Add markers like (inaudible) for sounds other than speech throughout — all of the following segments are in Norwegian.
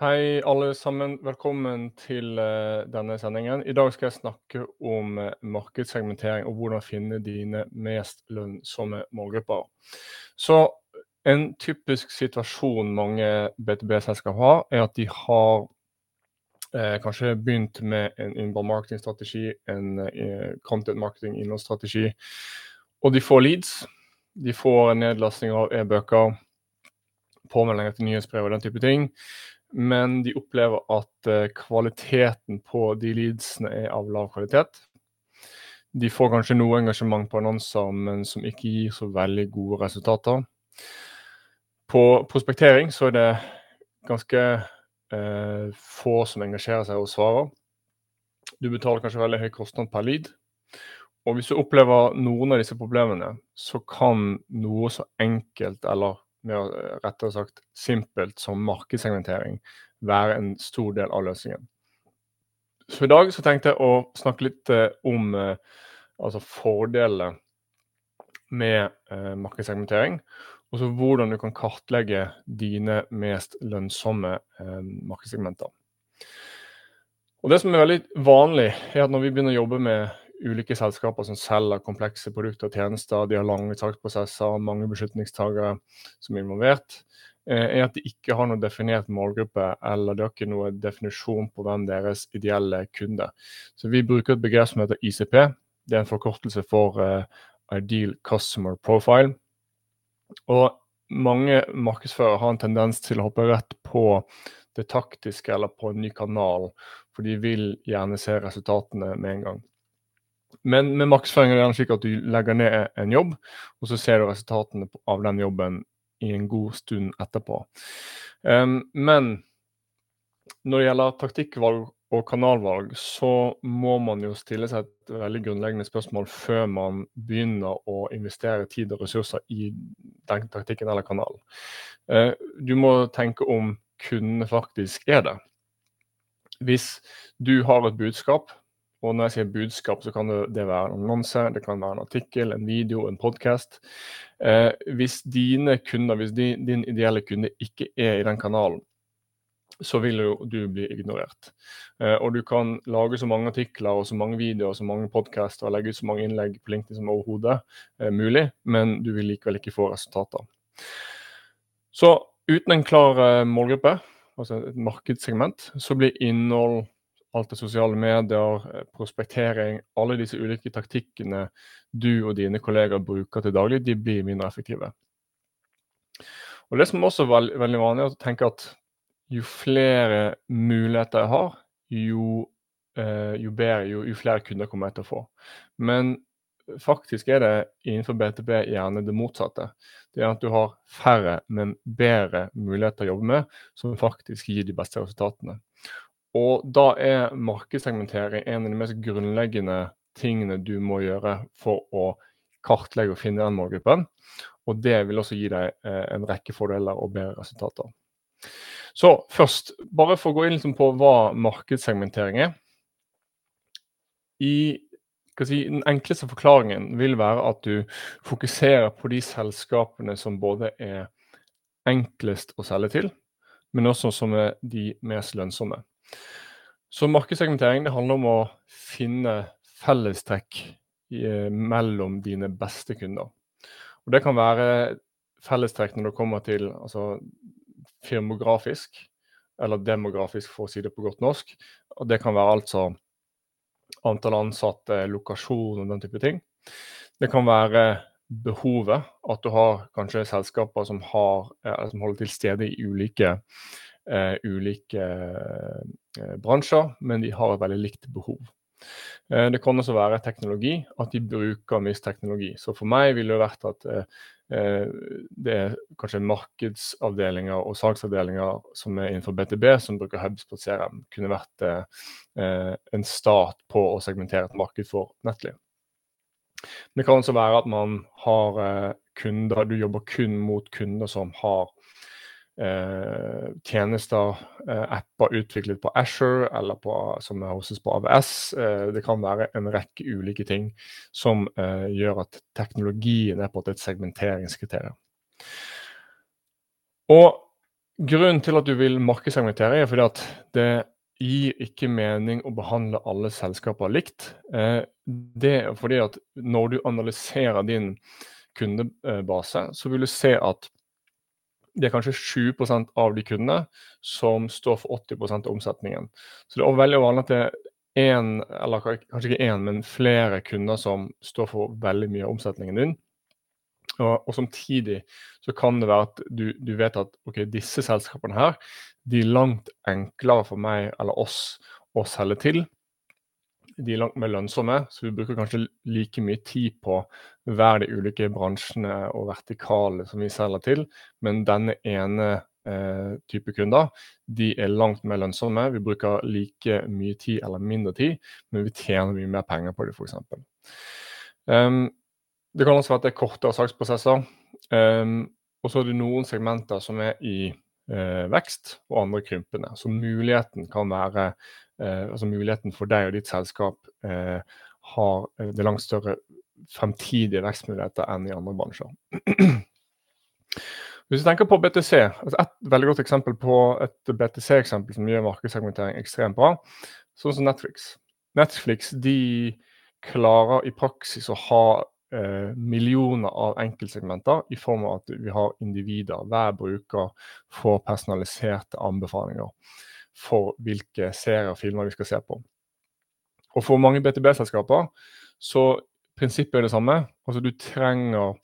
Hei, alle sammen. Velkommen til uh, denne sendingen. I dag skal jeg snakke om uh, markedssegmentering og hvordan finne dine mest lønnsomme målgrupper. Så en typisk situasjon mange BTB-selskap har, er at de har uh, kanskje begynt med en innbar marketingstrategi, en content marketing innholdsstrategi, og de får leads. De får nedlastninger av e-bøker, påmeldinger til nyhetsbrev og den type ting men de opplever at uh, kvaliteten på de leadsene er av lav kvalitet. De får kanskje noe engasjement på annonser, men som ikke gir så veldig gode resultater. På prospektering så er det ganske eh, få som engasjerer seg og svarer. Du betaler kanskje veldig høy kostnad per lead. Og hvis du opplever noen av disse problemene, så kan noe så enkelt eller mer rettere sagt simpelt som markedssegmentering være en stor del av løsningen. Så i dag så tenkte jeg å snakke litt eh, om eh, altså fordelene med eh, markedssegmentering. Og så hvordan du kan kartlegge dine mest lønnsomme eh, markedssegmenter. Og Det som er veldig vanlig, er at når vi begynner å jobbe med ulike selskaper som selger komplekse produkter og tjenester. De har lange saksprosesser, mange beslutningstagere som er involvert. Eh, er at de ikke har noen definert målgruppe, eller de har ikke noen definisjon på hvem deres ideelle kunde. Så vi bruker et begrep som heter ICP. Det er en forkortelse for uh, Ideal Customer Profile. Og mange markedsførere har en tendens til å hoppe rett på det taktiske eller på en ny kanal, for de vil gjerne se resultatene med en gang. Men med maksføring er det slik at du legger ned en jobb, og så ser du resultatene av den jobben i en god stund etterpå. Um, men når det gjelder taktikkvalg og kanalvalg, så må man jo stille seg et veldig grunnleggende spørsmål før man begynner å investere tid og ressurser i den taktikken eller kanalen. Uh, du må tenke om kundene faktisk er det. Hvis du har et budskap og når jeg sier budskap, så kan det være en annonse, det kan være en artikkel, en video, en podkast. Eh, hvis dine kunder, hvis din, din ideelle kunde ikke er i den kanalen, så vil jo du bli ignorert. Eh, og du kan lage så mange artikler og så mange videoer så mange podkaster og legge ut så mange innlegg på LinkedIn som overhodet eh, mulig, men du vil likevel ikke få resultater. Så uten en klar eh, målgruppe, altså et markedssegment, så blir innhold alt det sosiale medier, eh, prospektering, alle disse ulike taktikkene du og dine kollegaer bruker til daglig, de blir mindre effektive. Og Det som også er veld, veldig vanlig, er å tenke at jo flere muligheter jeg har, jo, eh, jo bedre, jo, jo, flere kunder kommer jeg til å få. Men faktisk er det innenfor BTB gjerne det motsatte. Det er at du har færre, men bedre muligheter å jobbe med, som faktisk gir de beste resultatene. Og da er markedssegmentering en av de mest grunnleggende tingene du må gjøre for å kartlegge og finne den målgruppen. Og det vil også gi deg eh, en rekke fordeler og bedre resultater. Så først, bare for å gå inn liksom på hva markedssegmentering er. I si, Den enkleste forklaringen vil være at du fokuserer på de selskapene som både er enklest å selge til, men også som er de mest lønnsomme. Så markedssegmentering det handler om å finne fellestrekk eh, mellom dine beste kunder. Og Det kan være fellestrekk når det kommer til altså, firmografisk, eller demografisk, for å si det på godt norsk. Og Det kan være altså antall ansatte, lokasjon og den type ting. Det kan være behovet, at du har kanskje selskaper som, har, eh, som holder til stede i ulike ulike uh, bransjer, men de har et veldig likt behov. Uh, det kan også være teknologi, at de bruker mye teknologi. Så for meg ville det vært at det er kanskje markedsavdelinger og salgsavdelinger som er innenfor BTB, som bruker HubSpot CRM, kunne vært en start på å segmentere et marked for Nettly. Det kan også være at man har kunder, du jobber kun mot kunder som har eh, tjenester, eh, apper utviklet på Asher eller på, som hostes på AVS. Eh, det kan være en rekke ulike ting som eh, gjør at teknologien er på et segmenteringskriterium. Og grunnen til at du vil markedssegmentere, er fordi at det gir ikke mening å behandle alle selskaper likt. Eh, det er fordi at når du analyserer din kundebase, så vil du se at det er kanskje 7% av de kundene som står for 80 av omsetningen. Så det er veldig vanlig at det er én, eller kanskje ikke én, men flere kunder som står for veldig mye av omsetningen din. Og, og, samtidig så kan det være at du, du vet at ok, disse selskapene her, de er langt enklere for meg eller oss å selge til. De er langt mer lønnsomme, så vi bruker kanskje like mye tid på hver de ulike bransjene og vertikale som vi selger til. Men denne ene eh, type kunder, de er langt mer lønnsomme. Vi bruker like mye tid eller mindre tid, men vi tjener mye mer penger på det, f.eks. Um, det kan også være at det er kortere saksprosesser. Um, og så er det noen segmenter som er i eh, vekst, og andre krympende. Så muligheten kan være altså muligheten for deg og ditt selskap uh, har det langt større fremtidige vekstmuligheter enn i andre bransjer. (clears throat) Hvis du tenker på BTC, altså et veldig godt eksempel på et BTC-eksempel som gjør markedssegmentering ekstremt bra, sånn som Netflix. Netflix de klarer i praksis å ha eh, millioner av enkeltsegmenter i form av at vi har individer. Hver bruker får personaliserte anbefalinger for hvilke serier og filmer vi skal se på. Og For mange BTB-selskaper så prinsippet er det samme. Altså Du trenger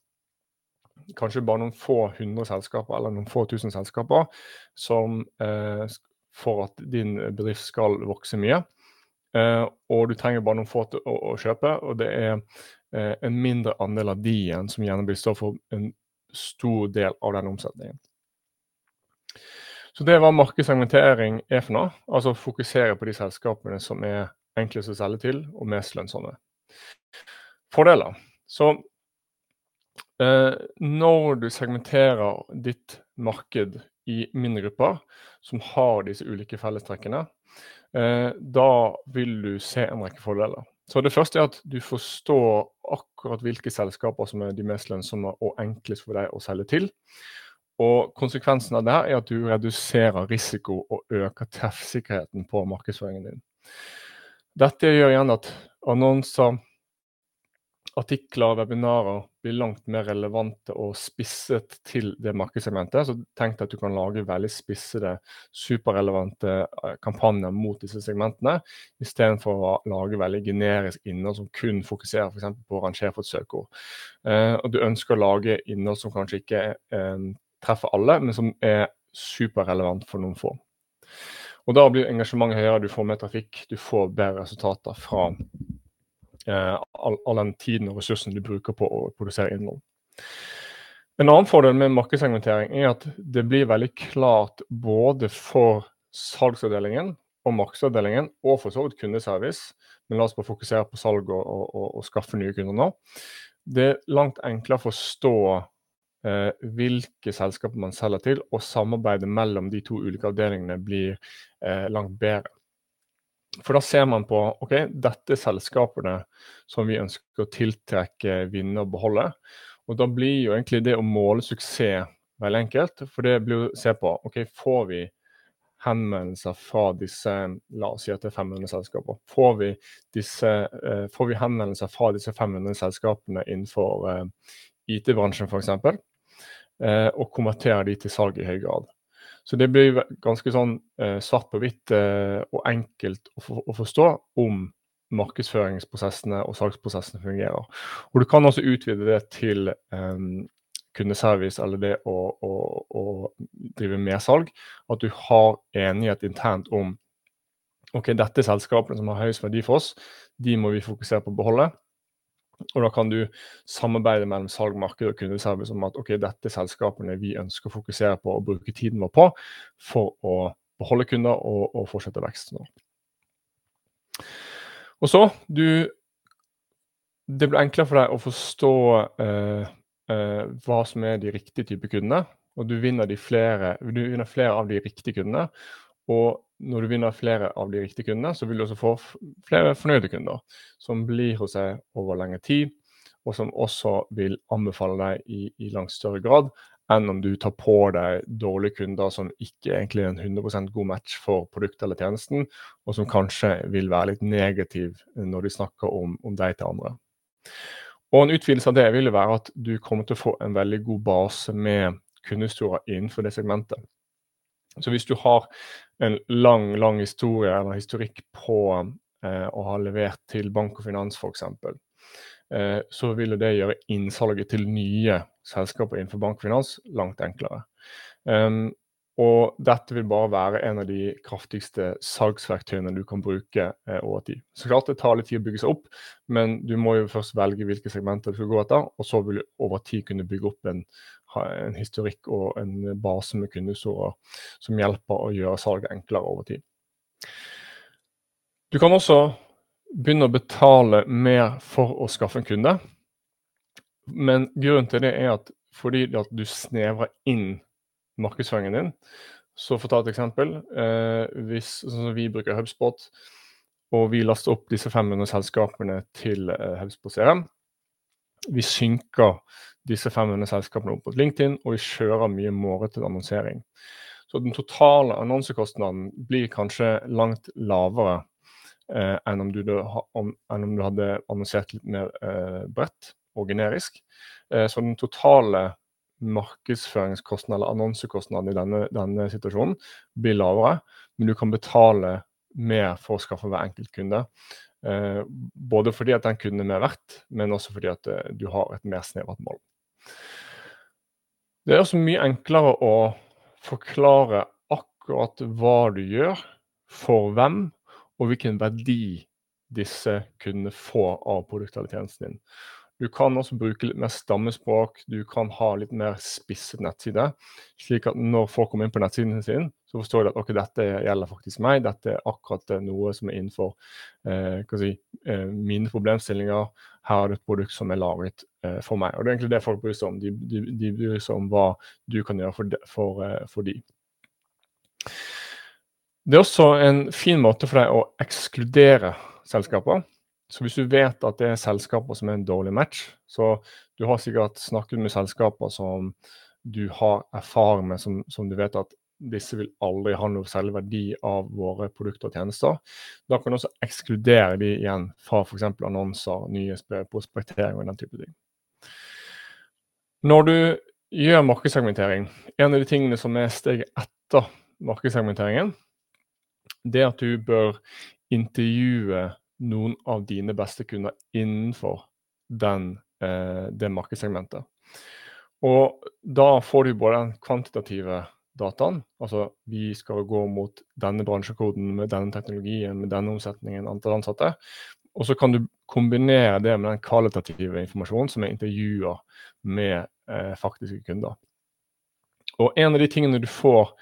kanskje bare noen få hundre selskaper eller noen få tusen selskaper som, eh, for at din bedrift skal vokse mye. Eh, og du trenger bare noen få til å, å kjøpe. og det er Eh, en mindre andel av de igjen som gjerne vil stå for en stor del av den omsetningen. Så det er hva markedssegmentering er for noe. Altså fokusere på de selskapene som er enklest å selge til og mest lønnsomme. Fordeler. Så eh, når du segmenterer ditt marked i mindre grupper som har disse ulike fellestrekkene, eh, da vil du se en rekke fordeler. Så det første er at du forstår akkurat hvilke selskaper som er de mest lønnsomme og enklest for deg å selge til. Og Konsekvensen av det er at du reduserer risiko og øker treffsikkerheten på markedsføringen din. Dette gjør igjen at annonser artikler og webinarer blir langt mer relevante og spisset til det markedssegmentet. Så tenk deg at du kan lage veldig spissede, superrelevante eh, kampanjer mot disse segmentene, istedenfor å lage veldig generisk innhold som kun fokuserer f.eks. på et søkeord. Eh, og du ønsker å lage innhold som kanskje ikke eh, treffer alle, men som er superrelevant for noen få. Og Da blir engasjementet høyere, du får mer trafikk, du får bedre resultater fra Eh, all, all, den tiden og ressursen du bruker på å produsere innhold. En annen fordel med markedssegmentering er at det blir veldig klart både for salgsavdelingen og markedsavdelingen, og for så vidt kundeservice, men la oss bare fokusere på salg og, og, og, og skaffe nye kunder nå. Det er langt enklere å forstå eh, hvilke selskaper man selger til, og samarbeidet mellom de to ulike avdelingene blir eh, langt bedre. For da ser man på ok, dette er selskapene som vi ønsker å tiltrekke, vinne og beholde. Og da blir jo egentlig det å måle suksess veldig enkelt. For det blir å se på ok, får vi henvendelser fra disse la oss si at det er 500 selskaper. Får vi, disse, uh, får vi henvendelser fra disse 500 selskapene innenfor uh, IT-bransjen f.eks., uh, og konvertere de til salg i høy grad. Så det blir ganske sånn eh, svart på hvitt eh, og enkelt å, for, å, forstå om markedsføringsprosessene og salgsprosessene fungerer. Og du kan også utvide det til eh, kundeservice eller det å, å, å drive mersalg. At du har enighet internt om ok, dette er selskapene som har høyest verdi for oss, de må vi fokusere på å beholde. Og da kan du samarbeide mellom salg, marked og kundeservice om at ok, dette er selskapene vi ønsker å fokusere på og bruke tiden vår på for å beholde kunder og, og fortsette veksten. Og så du Det blir enklere for deg å forstå eh, eh, hva som er de riktige type kundene. Og du vinner, flere, du vinner flere av de riktige kundene. Og når du vinner flere av de riktige kundene, så vil du også få flere fornøyde kunder som blir hos deg over lengre tid, og som også vil anbefale deg i, i langt større grad enn om du tar på deg dårlige kunder som ikke egentlig er en 100% god match for produktet eller tjenesten, og som kanskje vil være litt negativ når de snakker om, om deg til andre. Og En utvidelse av det vil være at du kommer til å få en veldig god base med kundehistorier innenfor det segmentet. Så hvis du har en lang lang historie eller historikk på eh, å ha levert til bank og finans f.eks., eh, så vil det gjøre innsalget til nye selskaper innenfor bank og finans langt enklere. Um, og dette vil bare være en av de kraftigste salgsverktøyene du kan bruke eh, over tid. Så klart det tar litt tid å bygge seg opp, men du må jo først velge hvilke segmenter du skal gå etter. Og så vil du over tid kunne bygge opp en, en historikk og en base med kundehistorier som hjelper å gjøre salget enklere over tid. Du kan også begynne å betale mer for å skaffe en kunde. Men grunnen til det er at fordi at du snevrer inn markedsføringen din. Så for å ta et eksempel. Eh, hvis sånn vi bruker HubSpot, og vi laster opp disse 500 selskapene til eh, HubSpot CRM. Vi synker disse 500 selskapene opp mot LinkedIn, og vi kjører mye målrettet annonsering. Så den totale annonsekostnaden blir kanskje langt lavere eh, enn, om du, om, enn, om du, hadde annonsert litt mer eh, bredt og generisk. Eh, så den totale markedsføringskostnaden eller annonsekostnaden i denne, denne, situasjonen blir lavere, men du kan betale mer for å skaffe hver enkelt kunde. Eh, både fordi at den kunne er mer verdt, men også fordi at eh, du har et mer snevert mål. Det er også mye enklere å forklare akkurat hva du gjør, for hvem, og hvilken verdi disse kundene får av produktet eller tjenesten din. Du kan også bruke litt mer stammespråk, du kan ha litt mer spisset nettside. Slik at når folk kommer inn på nettsiden sin, så forstår de at ok, dette gjelder faktisk meg. Dette er akkurat noe som er innenfor eh, si, eh, mine problemstillinger. Her er det et produkt som er laget eh, for meg. Og Det er egentlig det folk bryr seg om. De, de, de bryr seg om hva du kan gjøre for, de, for, eh, for de. Det er også en fin måte for deg å ekskludere selskaper. Så hvis du vet at det er selskaper som er en dårlig match, så du har sikkert snakket med selskaper som du har erfaring med, som, som du vet at disse vil aldri ha noe særlig verdi av våre produkter og tjenester. Da kan du også ekskludere de igjen fra f.eks. annonser, nyhetsbrev, prospektering og den type ting. Når du gjør markedssegmentering, en av de tingene som er steget etter markedssegmenteringen, det er at du bør intervjue noen av dine beste kunder innenfor den, eh, det markedssegmentet. Og da får du både den kvantitative dataen, altså vi skal gå mot denne bransjekoden med denne teknologien, med denne omsetningen, antall ansatte. Og så kan du kombinere det med den kvalitative informasjonen som er intervjuer med eh, faktiske kunder. Og en av de tingene du får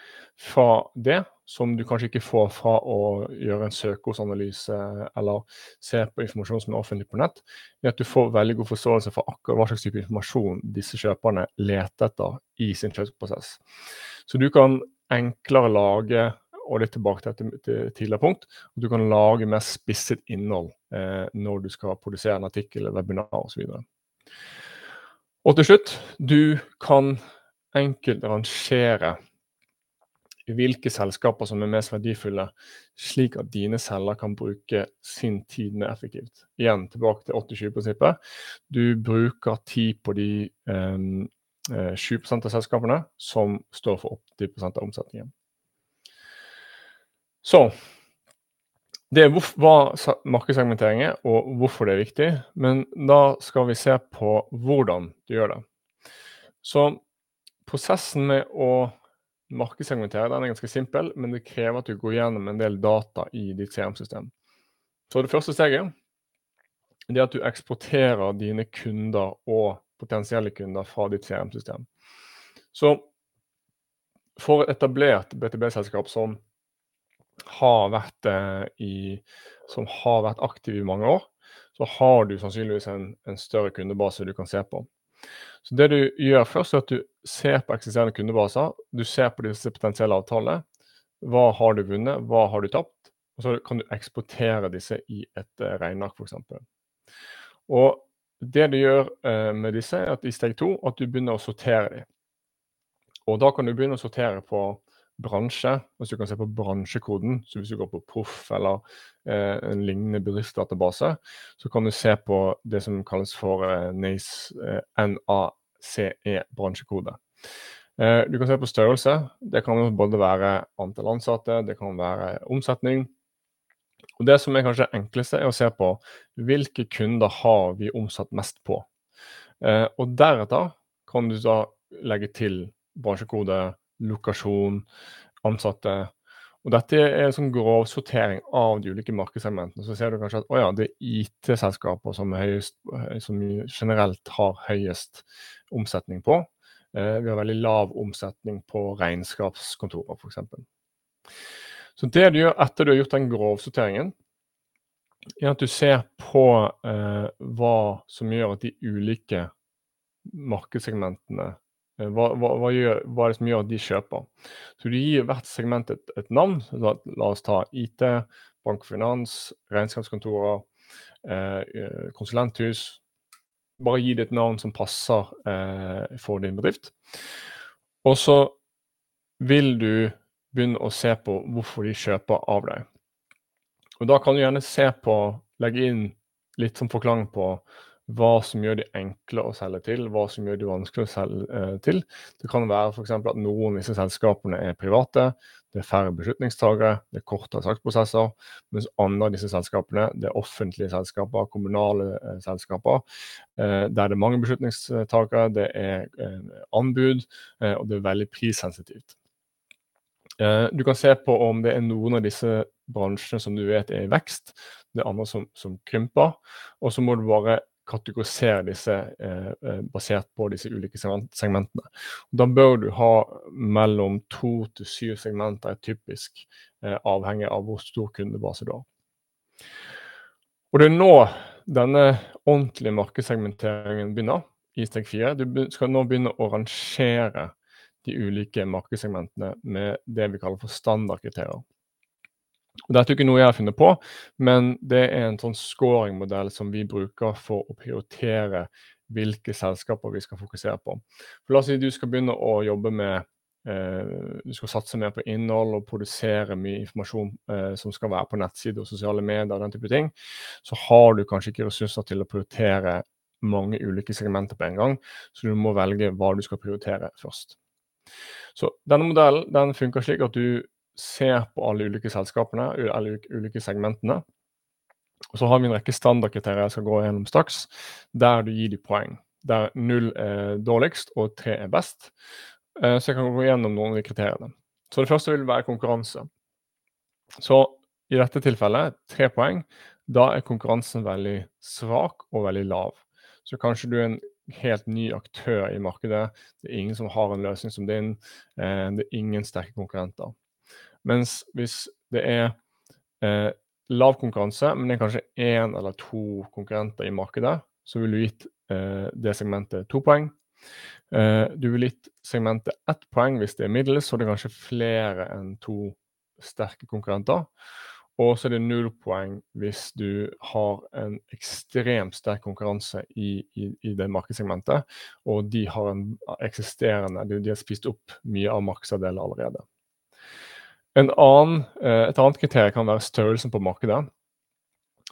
fra det, som du kanskje ikke får fra å gjøre en søkeordsanalyse eller se på informasjon som er offentlig på nett, er at du får veldig god forståelse for akkurat hva slags type informasjon disse kjøperne leter etter i sin kjøpsprosess. Så du kan enklere lage og litt tilbake til et tidligere punkt, at du kan lage mer spisset innhold eh, når du skal produsere en artikkel, webinar osv. Og, og til slutt, du kan enkelt rangere hvilke selskaper som er mest verdifulle, slik at dine selger kan bruke sin tid mer effektivt. Igjen tilbake til 80-20-prinsippet. Du bruker tid på de um, ehm, 7 eh, av selskapene som står for 80 av omsetningen. Så det er hva markedssegmentering er, og hvorfor det er viktig. Men da skal vi se på hvordan du gjør det. Så prosessen med å markedssegmentere den er ganske simpel, men det krever at du går gjennom en del data i ditt CRM-system. Så det første steget det er at du eksporterer dine kunder og potensielle kunder fra ditt CRM-system. Så for et etablert BTB-selskap som eh, som har vært aktiv i mange år, så har du sannsynligvis en, en større kundebase du kan se på. Så Det du gjør først, er at du ser på eksisterende kundebaser. Du ser på disse potensielle avtalene. Hva har du vunnet, hva har du tapt? Og så kan du eksportere disse i et uh, regneark, f.eks. Og det du gjør uh, med disse, er at i steg to at du begynner å sortere dem. Og da kan du begynne å sortere på bransje. Hvis du kan se på bransjekoden, så hvis du går på Proff eller eh, en lignende bedriftsdatabase, så kan du se på det som kalles for eh, NACE, eh, NACE bransjekode. Eh, du kan se på størrelse. Det kan både være antall ansatte, det kan være omsetning. Og Det som er kanskje enkleste, er å se på hvilke kunder har vi omsatt mest på. Eh, og Deretter kan du da legge til bransjekode, lokasjon, ansatte. Og Dette er en sånn grov sortering av de ulike markedssegmentene. Så ser du kanskje at oh ja, det er IT-selskaper som, som, generelt har høyest omsetning på. Eh, vi har veldig lav omsetning på regnskapskontorer, f.eks. Så det du gjør etter du har gjort den grovsorteringen, er at du ser på eh, hva som gjør at de ulike markedssegmentene eh, hva, hva, hva, gjør, hva, er det som gjør at de kjøper? Så Du gir hvert segment et, et navn. La, la, oss ta IT, bank og finans, regnskapskontorer, eh, eh, konsulenthus. Bare gi det et navn som passer eh, for din bedrift. Og så vil du begynne å se på hvorfor de kjøper av deg. Og Da kan du gjerne se på, legge inn litt som forklaring på hva som gjør de enkle å selge til, hva som gjør de vanskelig å selge eh, til. Det kan være f.eks. at noen av disse selskapene er private, det er færre beslutningstagere, det er kortere saksprosesser, mens andre av disse selskapene det er offentlige selskaper, kommunale eh, selskaper, eh, der det er mange beslutningstagere, det er anbud, og det er veldig prissensitivt. Du kan se på om det er noen av disse bransjene som du vet er i vekst, det er andre som, som krymper. Og så må du bare kategorisere disse eh, eh, basert på disse ulike segmentene. Da bør du ha mellom to til syv segmenter, typisk eh, avhengig av hvor stor kundebase du har. Og Det er nå denne ordentlige markedssegmenteringen begynner, i steg fire. Du skal nå begynne å rangere de ulike markedssegmentene med det vi kaller for standardkriterier. Dette er ikke noe jeg har funnet på, men det er en sånn scoringmodell som vi bruker for å prioritere hvilke selskaper vi skal fokusere på. For La oss si du skal begynne å jobbe med eh, Du skal satse mer på innhold og produsere mye informasjon eh, som skal være på nettsider og sosiale medier og den type ting. Så har du kanskje ikke ressurser til å prioritere mange ulike segmenter på en gang, så du må velge hva du skal prioritere først. Så Denne modellen den funker slik at du ser på alle ulike selskapene, alle ulike segmentene. Og Så har vi en rekke standardkriterier jeg skal gå gjennom straks, der du gir de poeng. Der null er dårligst og tre er best. Eh, så jeg kan gå gjennom noen av de kriteriene. Så Det første vil være konkurranse. Så i dette tilfellet tre poeng. Da er konkurransen veldig svak og veldig lav. Så kanskje du er en helt ny aktør i markedet. Det er ingen som har en løsning som din. Eh, det er ingen sterke konkurrenter. Mens hvis det er eh, lav konkurranse, men det er kanskje én eller to konkurrenter i markedet, så vil du gitt eh, det segmentet to poeng. Eh, du vil gitt segmentet ett poeng hvis det er middels, så det er kanskje flere enn to sterke konkurrenter. Og så er det null poeng hvis du har en ekstremt sterk konkurranse i, i, i det markedssegmentet, og de har en eksisterende De, de har spist opp mye av markedsandeler allerede. Annen, eh, et annet kriterium kan være størrelsen på markedet.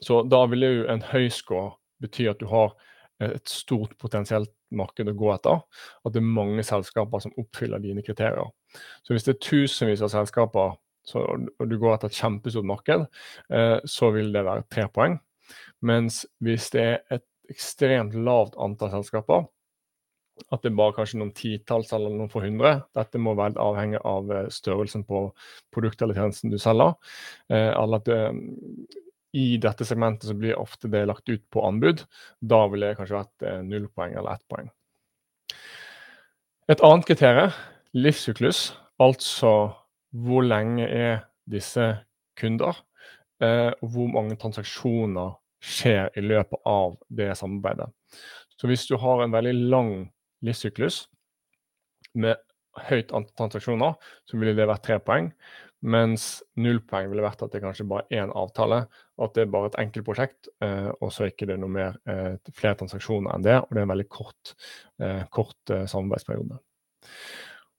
Så da vil jo en høy score bety at du har et stort potensielt marked å gå etter. At det er mange selskaper som oppfyller dine kriterier. Så hvis det er tusenvis av selskaper så, og du går etter et kjempestort marked, eh, så vil det være tre poeng. Mens hvis det er et ekstremt lavt antall selskaper, at det bare kanskje noen titalls eller noen få hundre. Dette må være avhengig av eh, størrelsen på produktet eller tjenesten du selger. Eh, eller at det, eh, I dette segmentet så blir ofte det lagt ut på anbud. Da ville det kanskje vært null poeng eller ett poeng. Et annet kriterium, livssyklus, altså hvor lenge er disse kunder, og hvor mange transaksjoner skjer i løpet av det samarbeidet. Så hvis du har en veldig lang livssyklus med høyt antall transaksjoner, så ville det vært tre poeng. Mens null poeng ville vært at det kanskje bare er én avtale, at det er bare et enkelt prosjekt, eh, og så er ikke det noe mer eh, flere transaksjoner enn det, og det er en veldig kort, eh, kort samarbeidsperiode.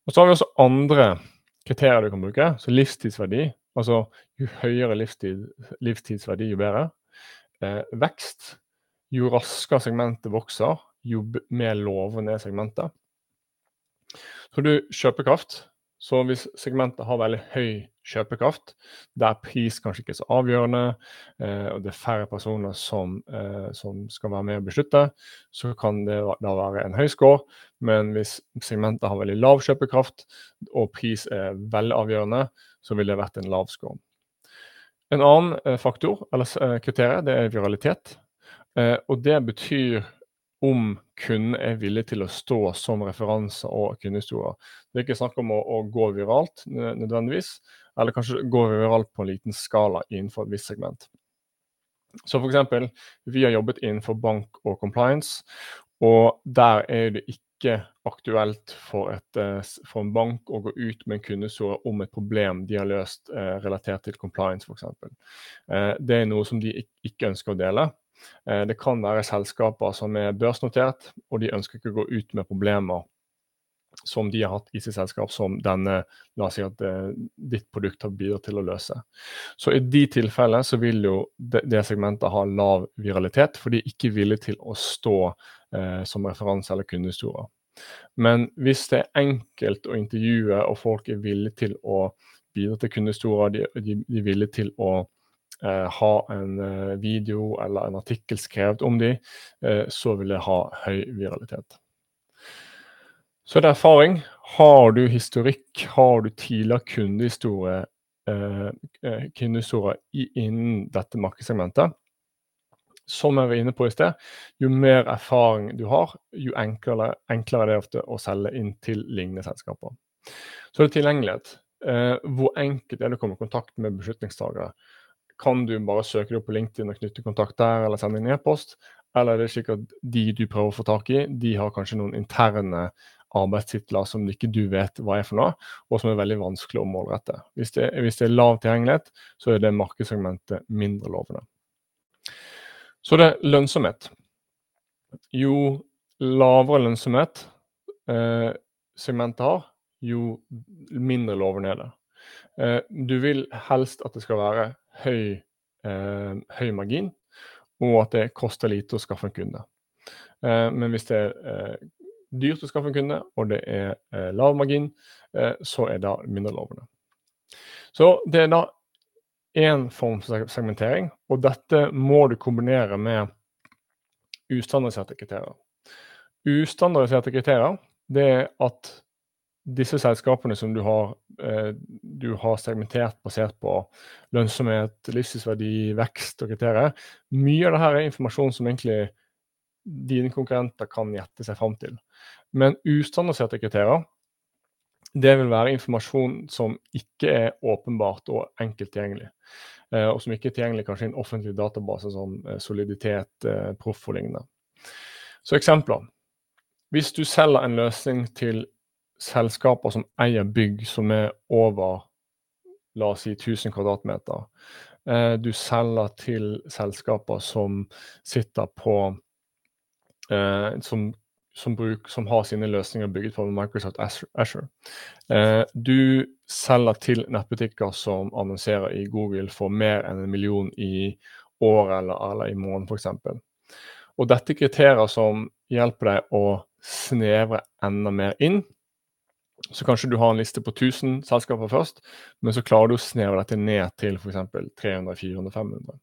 Og Så har vi også andre kriterier du kan bruke, så livstidsverdi. Altså jo høyere livstid, livstidsverdi, jo bedre. Vekst. Jo raskere segmentet vokser, jo mer lovende segmenter. Så du kjøpekraft. Så hvis segmentet har veldig høy kjøpekraft, der pris kanskje ikke er så avgjørende, eh, og det er færre personer som, eh, som, skal være med og beslutte, så kan det da være en høy score. Men hvis segmentet har veldig lav kjøpekraft, og pris er veldig avgjørende, så vil det vært en lav score. En annen eh, faktor, eller kriterium, det er viralitet. Og det betyr om kunden er villig til å stå som referanse og kundehistorier. Det er ikke snakk om å, å, gå viralt nødvendigvis, eller kanskje gå viralt på en liten skala innenfor et visst segment. Så f.eks. vi har jobbet innenfor bank og compliance, og der er det ikke aktuelt for, et, eh, for en bank å gå ut med en kundehistorie om et problem de har løst eh, relatert til compliance f.eks. Eh, det er noe som de ikke ønsker å dele. Eh, det kan være selskaper som er børsnotert, og de ønsker ikke å gå ut med problemer som de har hatt i sitt selskap, som denne, la oss si at eh, ditt produkt har bidratt til å løse. Så i de tilfellene så vil jo det, segmentet ha lav viralitet, for de er ikke villige til å stå eh, som referanse eller kundehistorier. Men hvis det er enkelt å intervjue, og folk er villige til å bidra til kundehistorier, de, de, de er villige til å ha en eh, video eller en artikkel skrevet om dem, eh, så vil det ha høy viralitet. Så er det erfaring. Har du historikk, har du tidligere kundehistorie, eh, eh, kundehistorie innen dette markedssegmentet, som jeg var inne på i sted, jo mer erfaring du har, jo enklere, enklere er det ofte å selge inn til lignende selskaper. Så er det tilgjengelighet. Eh, hvor enkelt er det å komme i kontakt med beslutningstagere? Kan du bare søke deg opp på LinkedIn og knytte kontakt der, eller sende inn e-post? Eller er det slik at de du prøver å få tak i, de har kanskje noen interne arbeidstitler som ikke du vet hva er for noe, og som er veldig vanskelig å målrette. Hvis det, hvis det er lav tilgjengelighet, så er det markedssegmentet mindre lovende. Så det er lønnsomhet. Jo lavere lønnsomhet eh, segmentet har, jo mindre lovende er det. Eh, du vil helst at det skal være høy, eh, høy, margin, og at det koster lite å skaffe en kunde. Eh, men hvis det er eh, dyrt å skaffe en kunde, og det er eh, lav margin, eh, så er det mindre lovende. Så det er da én form for segmentering, og dette må du kombinere med ustandardiserte kriterier. Ustandardiserte kriterier det er at disse selskapene som du har, eh, du har, segmentert basert på lønnsomhet, livstidsverdi, vekst og kriterier, mye av dette er informasjon som egentlig dine konkurrenter kan gjette seg fram til. Men ustandardiserte kriterier det vil være informasjon som ikke er åpenbart og enkelt tilgjengelig. Eh, og som ikke er tilgjengelig kanskje i en offentlig database som eh, soliditet, proff og lignende. Så eksempler. Hvis du selger en løsning til selskaper som eier bygg som er over la oss si 1000 kvadratmeter. Eh, du selger til selskaper som sitter på eh, som, som, bruk, som, har sine løsninger bygget på Microsoft Azure. Eh, du selger til nettbutikker som annonserer i Google for mer enn en million i året eller, eller i måneden f.eks. Og dette er kriterier som hjelper deg å snevre enda mer inn så kanskje du har en liste på 1000 selskaper først, men så klarer du å snevre dette ned til f.eks. 300-400-500.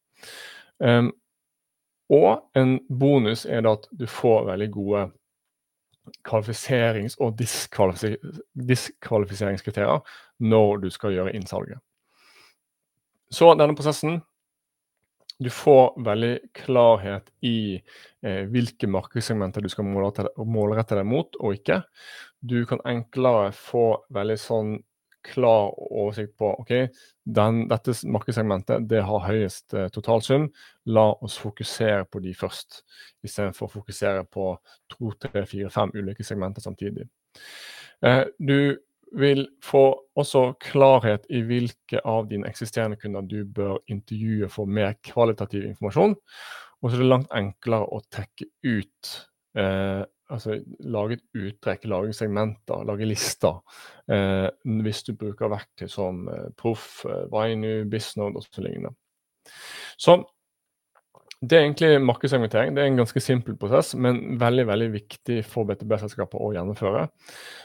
Um, og en bonus er da at du får veldig gode kvalifiserings- og diskvalifiser diskvalifiseringskriterier når du skal gjøre innsalget. Så denne prosessen Du får veldig klarhet i eh, hvilke markedssegmenter du skal målrette, målrette deg mot og ikke du kan enklere få veldig sånn klar oversikt på ok, den, dette markedssegmentet det har høyest eh, totalsum. La oss fokusere på de først, istedenfor å fokusere på to, tre, fire, fem ulike segmenter samtidig. Eh, du vil få også klarhet i hvilke av dine eksisterende kunder du bør intervjue for mer kvalitativ informasjon. Og så er det langt enklere å trekke ut eh, altså, lage et uttrekk, lage segmenter, lage lister. Eh, hvis du bruker verktøy som eh, Proff, eh, Vainu, Bisnode og så lignende. Så det er egentlig markedssegmentering. Det er en ganske simpel prosess, men veldig veldig viktig for BTB-selskaper å gjennomføre.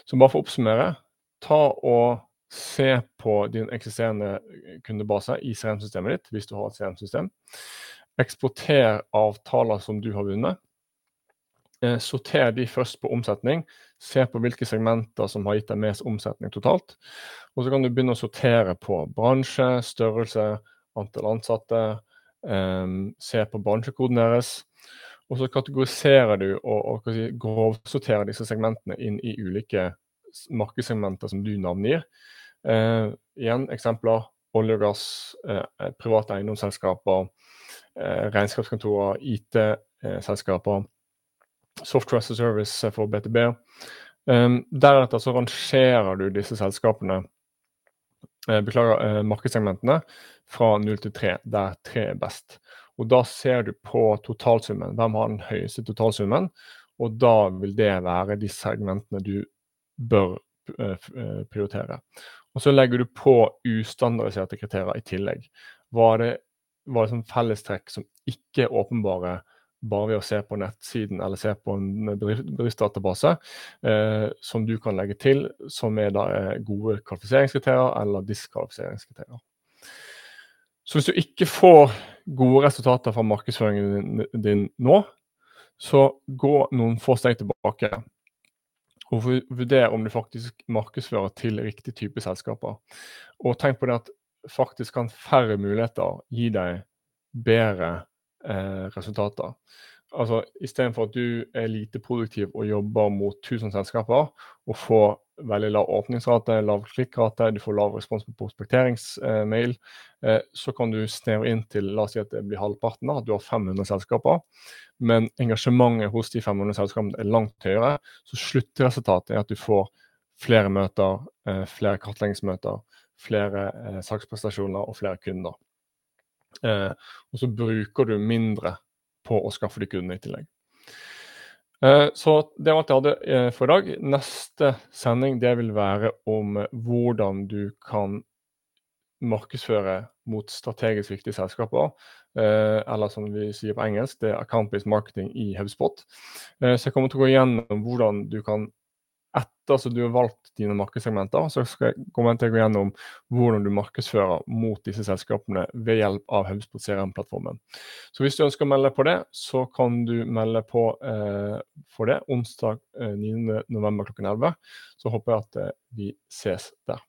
Så bare for å oppsummere. Ta og se på din eksisterende kundebase i CRM-systemet ditt, hvis du har et CRM-system. Eksporter avtaler som du har vunnet. Eh, sorter de først på omsetning. Se på hvilke segmenter som har gitt deg mest omsetning totalt. Og så kan du begynne å sortere på bransje, størrelse, antall ansatte. Um, se på bransjekoden deres. Og så kategoriserer du og, og si, grovsorterer disse segmentene inn i ulike markedssegmenter som du navngir. Eh, igjen eksempler. Olje og gass, eh, private eiendomsselskaper, eh, regnskapskontorer, IT-selskaper Software as a Service for BTB. Um, deretter så rangerer du disse selskapene, eh, beklager, eh, markedssegmentene, fra 0 til 3, der 3 er best. Og Da ser du på totalsummen. Hvem har den høyeste totalsummen? Og da vil det være de segmentene du bør eh, eh, prioritere. Og Så legger du på ustandardiserte kriterier i tillegg. Hva er det, hva er det som fellestrekk som ikke er åpenbare bare ved å se på nettsiden eller se på en bedriftsdatabase, eh, som du kan legge til, som er da eh, gode kvalifiseringskriterier eller diskvalifiseringskriterier. Så hvis du ikke får gode resultater fra markedsføringen din nå, så gå noen få steg tilbake og vurder om du faktisk markedsfører til riktig type selskaper. Og tenk på det at faktisk kan færre muligheter gi deg bedre eh, resultater. Altså Istedenfor at du er lite produktiv og jobber mot 1000 selskaper og får veldig lav åpningsrate, lav klikkrate, du får lav respons på prospekteringsmail, eh, så kan du snevre inn til la oss si at det blir halvparten, at du har 500 selskaper. Men engasjementet hos de 500 selskapene er langt høyere. Så sluttresultatet er at du får flere møter, eh, flere kartleggingsmøter, flere eh, saksprestasjoner og flere kunder. Eh, og så bruker du mindre på å skaffe deg kunder i tillegg. Eh, så det var alt jeg hadde eh, for i dag. Neste sending det vil være om hvordan du kan markedsføre mot strategisk viktige selskaper. Eller som vi sier på engelsk, det er account-based marketing i HubSpot. Så jeg kommer til å gå igjennom hvordan du kan etter at du har valgt dine markedssegmenter, så skal jeg komme til å gå gjennom hvordan du markedsfører mot disse selskapene ved hjelp av HubSpot CRM-plattformen. Så hvis du ønsker å melde på det, så kan du melde på eh, for det onsdag eh, 9.11. klokken 11. Så håper jeg at eh, vi ses der.